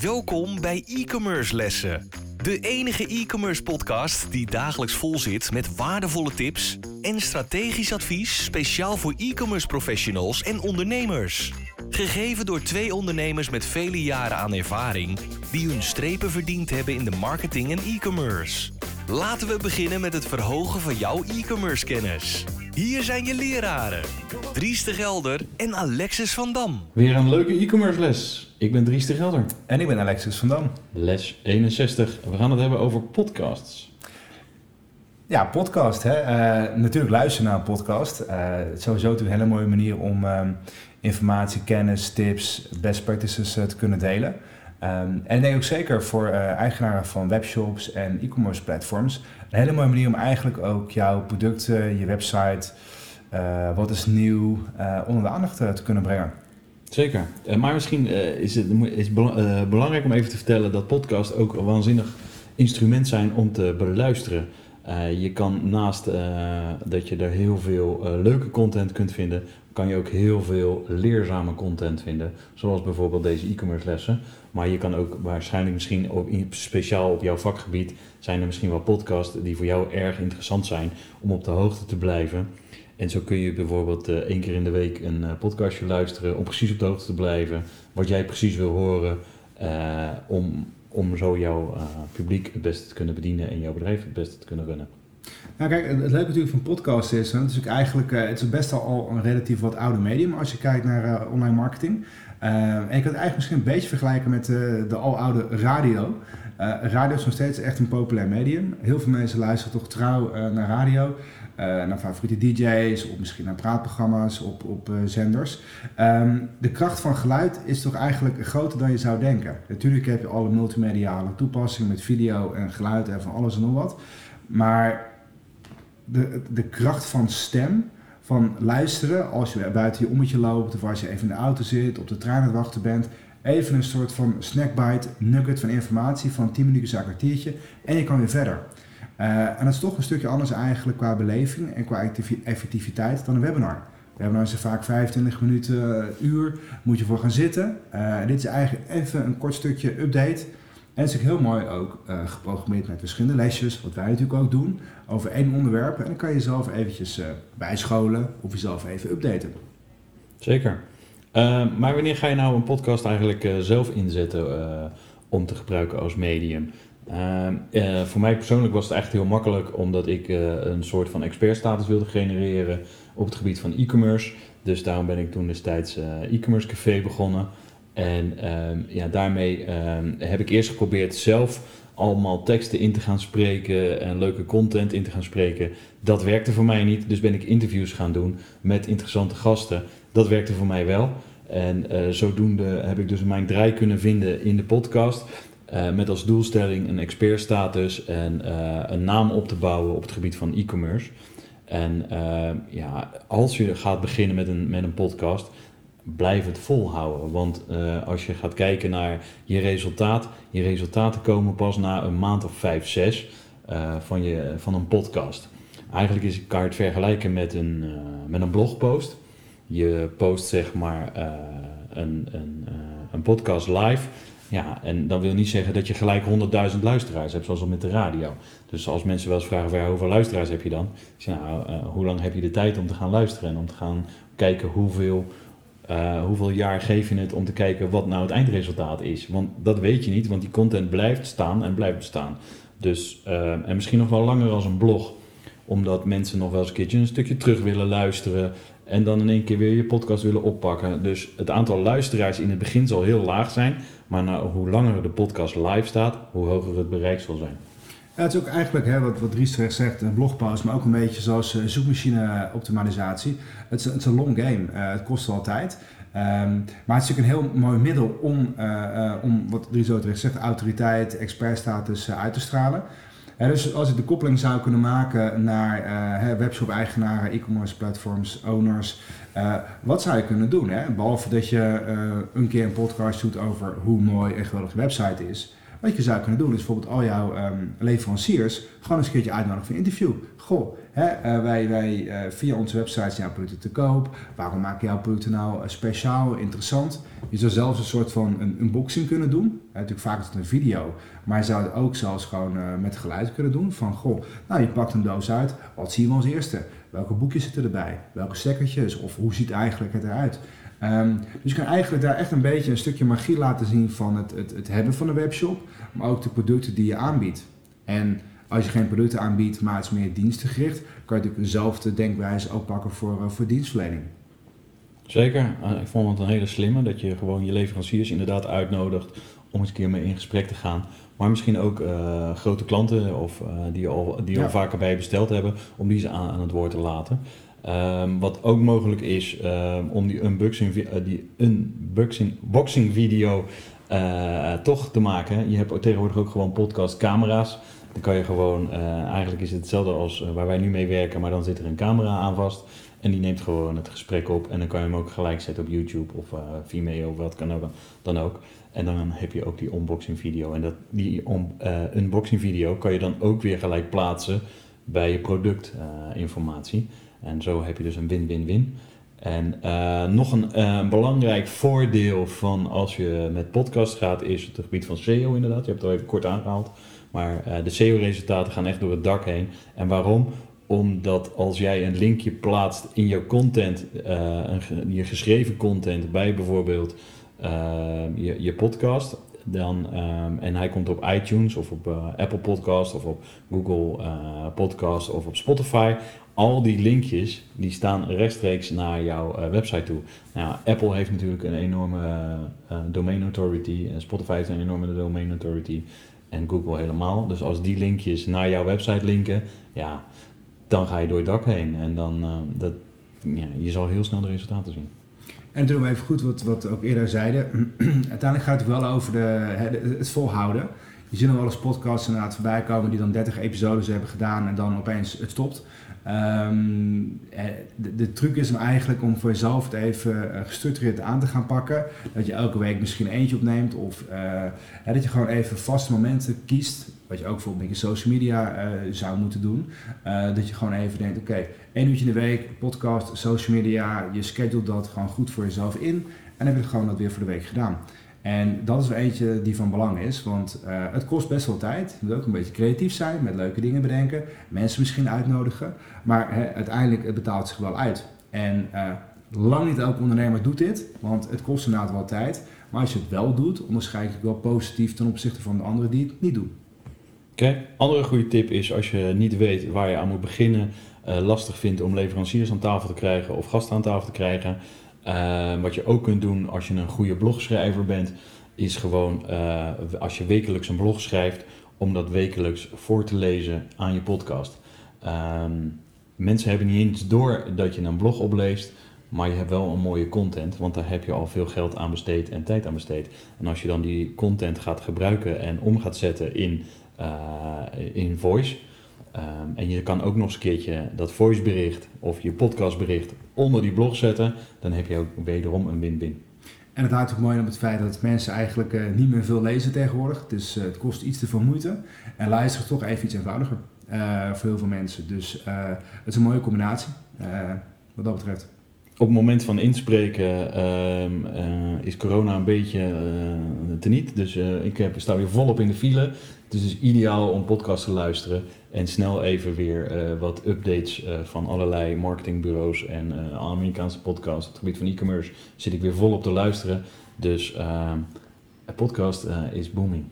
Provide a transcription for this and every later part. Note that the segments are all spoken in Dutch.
Welkom bij e-commerce lessen. De enige e-commerce podcast die dagelijks vol zit met waardevolle tips en strategisch advies speciaal voor e-commerce professionals en ondernemers. Gegeven door twee ondernemers met vele jaren aan ervaring die hun strepen verdiend hebben in de marketing en e-commerce. Laten we beginnen met het verhogen van jouw e-commerce kennis. Hier zijn je leraren, Dries de Gelder en Alexis van Dam. Weer een leuke e-commerce les. Ik ben Dries de Gelder. En ik ben Alexis van Dam. Les 61. We gaan het hebben over podcasts. Ja, podcast. Hè? Eh, natuurlijk luisteren naar een podcast. Uh, het is sowieso een hele mooie manier om ehm, informatie, kennis, tips, best practices eh, te kunnen delen. Ehm, en ik denk ook zeker voor eigenaren van webshops en e-commerce platforms een hele mooie manier om eigenlijk ook jouw producten, je website, wat is nieuw, onder de aandacht te kunnen brengen. Zeker. maar misschien is het is belangrijk om even te vertellen dat podcasts ook een waanzinnig instrument zijn om te beluisteren. Je kan naast dat je er heel veel leuke content kunt vinden, kan je ook heel veel leerzame content vinden. Zoals bijvoorbeeld deze e-commerce lessen. Maar je kan ook waarschijnlijk misschien ook speciaal op jouw vakgebied zijn er misschien wel podcasts die voor jou erg interessant zijn om op de hoogte te blijven. En zo kun je bijvoorbeeld één keer in de week een podcastje luisteren om precies op de hoogte te blijven. Wat jij precies wil horen om om zo jouw publiek het beste te kunnen bedienen en jouw bedrijf het beste te kunnen runnen. Nou kijk, het leuke natuurlijk van podcast is, het is eigenlijk, uh, het is best al een relatief wat oude medium als je kijkt naar uh, online marketing. en je kunt het eigenlijk misschien een beetje vergelijken met de aloude radio. radio is nog steeds echt een populair medium. Heel veel mensen luisteren toch trouw naar radio. Naar favoriete DJ's of misschien naar praatprogramma's op, op zenders. Um, de kracht van geluid is toch eigenlijk groter dan je zou denken. Natuurlijk heb je alle multimediale toepassingen met video en geluid en van alles en nog wat. Maar de, de kracht van stem, van luisteren als je buiten je ommetje loopt of als je even in de auto zit, op de trein aan het wachten bent. Even een soort van snackbite, nugget van informatie van 10 minuten een kwartiertje en je kan weer verder. Uh, en dat is toch een stukje anders eigenlijk qua beleving en qua effectiviteit dan een webinar. Webinar is vaak 25 minuten, uh, uur, moet je voor gaan zitten. Uh, dit is eigenlijk even een kort stukje update. En het is ook heel mooi ook geprogrammeerd met verschillende lesjes, wat wij natuurlijk ook doen, over één onderwerp. En dan kan je jezelf eventjes bijscholen of jezelf even updaten. Zeker. maar wanneer ga je nou een podcast eigenlijk zelf inzetten om te gebruiken als medium? Eh, voor mij persoonlijk was het echt heel makkelijk, omdat ik een soort van expertstatus wilde genereren op het gebied van e-commerce. Dus daarom ben ik toen destijds e-commerce café begonnen. En ehm, ja, daarmee ehm, heb ik eerst geprobeerd zelf allemaal teksten in te gaan spreken en leuke content in te gaan spreken. Dat werkte voor mij niet, dus ben ik interviews gaan doen met interessante gasten. Dat werkte voor mij wel. En zodoende heb ik dus mijn draai kunnen vinden in de podcast. Uh, met als doelstelling een expertstatus en uh, een naam op te bouwen op het gebied van e-commerce. En uh, ja, als je gaat beginnen met een, met een podcast, blijf het volhouden. Want als je gaat kijken naar je resultaat, je resultaten komen pas na een maand of vijf, zes van, je, van een podcast. Eigenlijk is, kan je het vergelijken met een, met een blogpost. Je post zeg maar een, een, een podcast live ja, en dat wil niet zeggen dat je gelijk 100.000 luisteraars hebt, zoals al met de radio. Dus als mensen wel eens vragen, van, hoeveel luisteraars heb je dan? Zeg, nou, hoe lang heb je de tijd om te gaan luisteren en om te gaan kijken hoeveel, uh, hoeveel jaar geef je het om te kijken wat nou het eindresultaat is? Want dat weet je niet, want die content blijft staan en blijft bestaan. Dus, uh, en misschien nog wel langer als een blog, omdat mensen nog wel eens een keertje een stukje terug willen luisteren en dan in één keer weer je podcast willen oppakken. Dus het aantal luisteraars in het begin zal heel laag zijn, maar nou, hoe langer de podcast live staat, hoe hoger het bereik zal zijn. Ja, het is ook eigenlijk hè, wat, wat Ries terecht zegt, een blogpost, maar ook een beetje zoals uh, zoekmachine-optimalisatie. Het, het, is een long game, uh, het kost wel tijd. Um, maar het is natuurlijk een heel mooi middel om, uh, om wat Dries ook terecht zegt, autoriteit, expertstatus uit te stralen. dus als ik de koppeling zou kunnen maken naar webshop-eigenaren, e-commerce platforms, owners, wat zou je kunnen doen? Hè? Behalve dat je een keer een podcast doet over hoe mooi en geweldig de website is. Wat je zou kunnen doen is bijvoorbeeld al jouw ehm, leveranciers gewoon eens een keertje uitnodigen voor een interview. Goh, hè, eh, wij, wij uh, via onze website zijn jouw producten te koop. Waarom maak je jouw producten nou speciaal, interessant? Je zou zelfs een soort van een unboxing kunnen doen. natuurlijk vaak is het een video, maar je zou het ook zelfs gewoon met geluid kunnen doen. Van goh, nou je pakt een doos uit, wat zien we als eerste? Welke boekjes zitten erbij? Welke stekkertjes? Of hoe ziet eigenlijk het eruit? Um, dus je kan eigenlijk daar echt een beetje een stukje magie laten zien van het, het, het hebben van een webshop, maar ook de producten die je aanbiedt. En als je geen producten aanbiedt, maar het is meer dienstengericht, kan je natuurlijk dezelfde denkwijze ook pakken voor, uh, voor dienstverlening. Zeker, uh, ik vond het een hele slimme dat je gewoon je leveranciers inderdaad uitnodigt om eens een keer mee in gesprek te gaan. Maar misschien ook uh, grote klanten of die al, die ja. al vaker bij je besteld hebben, om die ze aan, aan het woord te laten. Um, wat ook mogelijk is um, om die unboxing, uh, die unboxing boxing video uh, toch te maken. Je hebt tegenwoordig ook gewoon podcast camera's. Dan kan je gewoon, uh, eigenlijk is het hetzelfde als waar wij nu mee werken, maar dan zit er een camera aan vast. En die neemt gewoon het gesprek op en dan kan je hem ook gelijk zetten op YouTube of Vimeo of wat kan ook, dan ook. En dan heb je ook die unboxing video. En dat, die on, unboxing video kan je dan ook weer gelijk plaatsen bij je productinformatie. En zo heb je dus een win-win-win. En uh, nog een uh, belangrijk voordeel van als je met podcast gaat, is het gebied van SEO inderdaad. Je hebt het al even kort aangehaald. Maar uh, de SEO-resultaten gaan echt door het dak heen. En waarom? Omdat als jij een linkje plaatst in je content, een, je geschreven content bij bijvoorbeeld je, je podcast, dan, en hij komt op iTunes of op Apple Podcast of op Google uh, Podcast of op Spotify. Al die linkjes die staan rechtstreeks naar jouw uh, website toe. Nou, Apple heeft natuurlijk een enorme domain authority. En Spotify heeft een enorme domain authority. En Google helemaal. Dus als die linkjes naar jouw website linken, ja, dan ga je door het dak heen. En dan, dat, ja, je zal heel snel de resultaten zien. En toen even goed wat, wat ook eerder zeiden. Uiteindelijk gaat het wel over de, het volhouden. Je ziet nog wel eens podcasts inderdaad voorbij komen die dan 30 episodes hebben gedaan en dan opeens het stopt. Um, de, de, truc is eigenlijk om voor jezelf het even eh, gestructureerd aan te gaan pakken. Dat je elke week misschien eentje opneemt of uh, dat je gewoon even vaste momenten kiest. Wat je ook bijvoorbeeld je social media zou moeten doen. dat je gewoon even denkt, oké, okay, één uurtje in de week, podcast, social media. Je schedult dat gewoon goed voor jezelf in. En dan heb je gewoon dat weer voor de week gedaan. En dat is wel eentje die van belang is, want uh, het kost best wel tijd. Je moet ook een beetje creatief zijn, met leuke dingen bedenken, mensen misschien uitnodigen. Maar hè, uiteindelijk het betaalt zich wel uit. En uh, lang niet elke ondernemer doet dit, want het kost inderdaad wel tijd. Maar als je het wel doet, onderscheid ik wel positief ten opzichte van de anderen die het niet doen. Oké, andere goede tip is als je niet weet waar je aan moet beginnen, uh, lastig vindt om leveranciers aan tafel te krijgen of gasten aan tafel te krijgen. Uh, wat je ook kunt doen als je een goede blogschrijver bent, is gewoon uh, als je wekelijks een blog schrijft, om dat wekelijks voor te lezen aan je podcast. Um, mensen hebben niet eens door dat je een blog opleest, maar je hebt wel een mooie content, want daar heb je al veel geld aan besteed en tijd aan besteed. En als je dan die content gaat gebruiken en om gaat zetten in, uh, in voice, Um, en je kan ook nog eens een keertje dat voicebericht of je podcastbericht onder die blog zetten. Dan heb je ook wederom een win-win. En het houdt ook mooi op het feit dat mensen eigenlijk uh, niet meer veel lezen tegenwoordig. Dus uh, het kost iets te veel moeite. En luisteren is toch even iets eenvoudiger uh, voor heel veel mensen. Dus het is een mooie combinatie wat dat betreft. Op het moment van inspreken ehm, is corona een beetje teniet. Dus ik heb, sta weer volop in de file. Dus het is ideaal om podcast te luisteren en snel even weer wat updates van allerlei marketingbureaus en Amerikaanse podcasts. Op het gebied van e-commerce zit ik weer volop te luisteren. Dus een podcast is booming.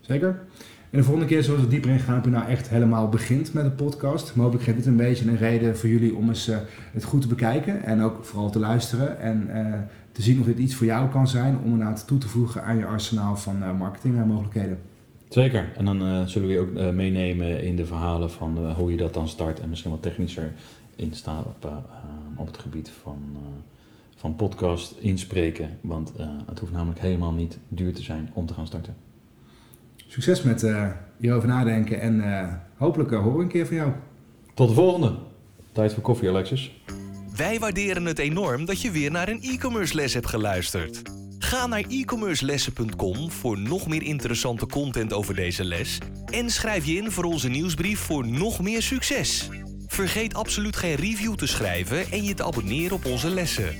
Zeker. En de volgende keer zullen we dieper ingaan op je nou echt helemaal begint met een podcast. Mogelijk geeft dit een beetje een reden voor jullie om eens het goed te bekijken en ook vooral te luisteren. En te zien of dit iets voor jou kan zijn om inderdaad toe te voegen aan je arsenaal van marketingmogelijkheden. Zeker. En dan zullen we je ook meenemen in de verhalen van hoe je dat dan start en misschien wat technischer in staan op, op het gebied van, van podcast inspreken. Want het hoeft namelijk helemaal niet duur te zijn om te gaan starten. Succes met hierover nadenken en hopelijk horen we een keer van jou. Tot de volgende. Tijd voor koffie, Alexis. Wij waarderen het enorm dat je weer naar een e-commerce les hebt geluisterd. Ga naar e-commercelessen.com voor nog meer interessante content over deze les. En schrijf je in voor onze nieuwsbrief voor nog meer succes. Vergeet absoluut geen review te schrijven en je te abonneren op onze lessen.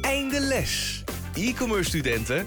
Einde les! E-commerce studenten,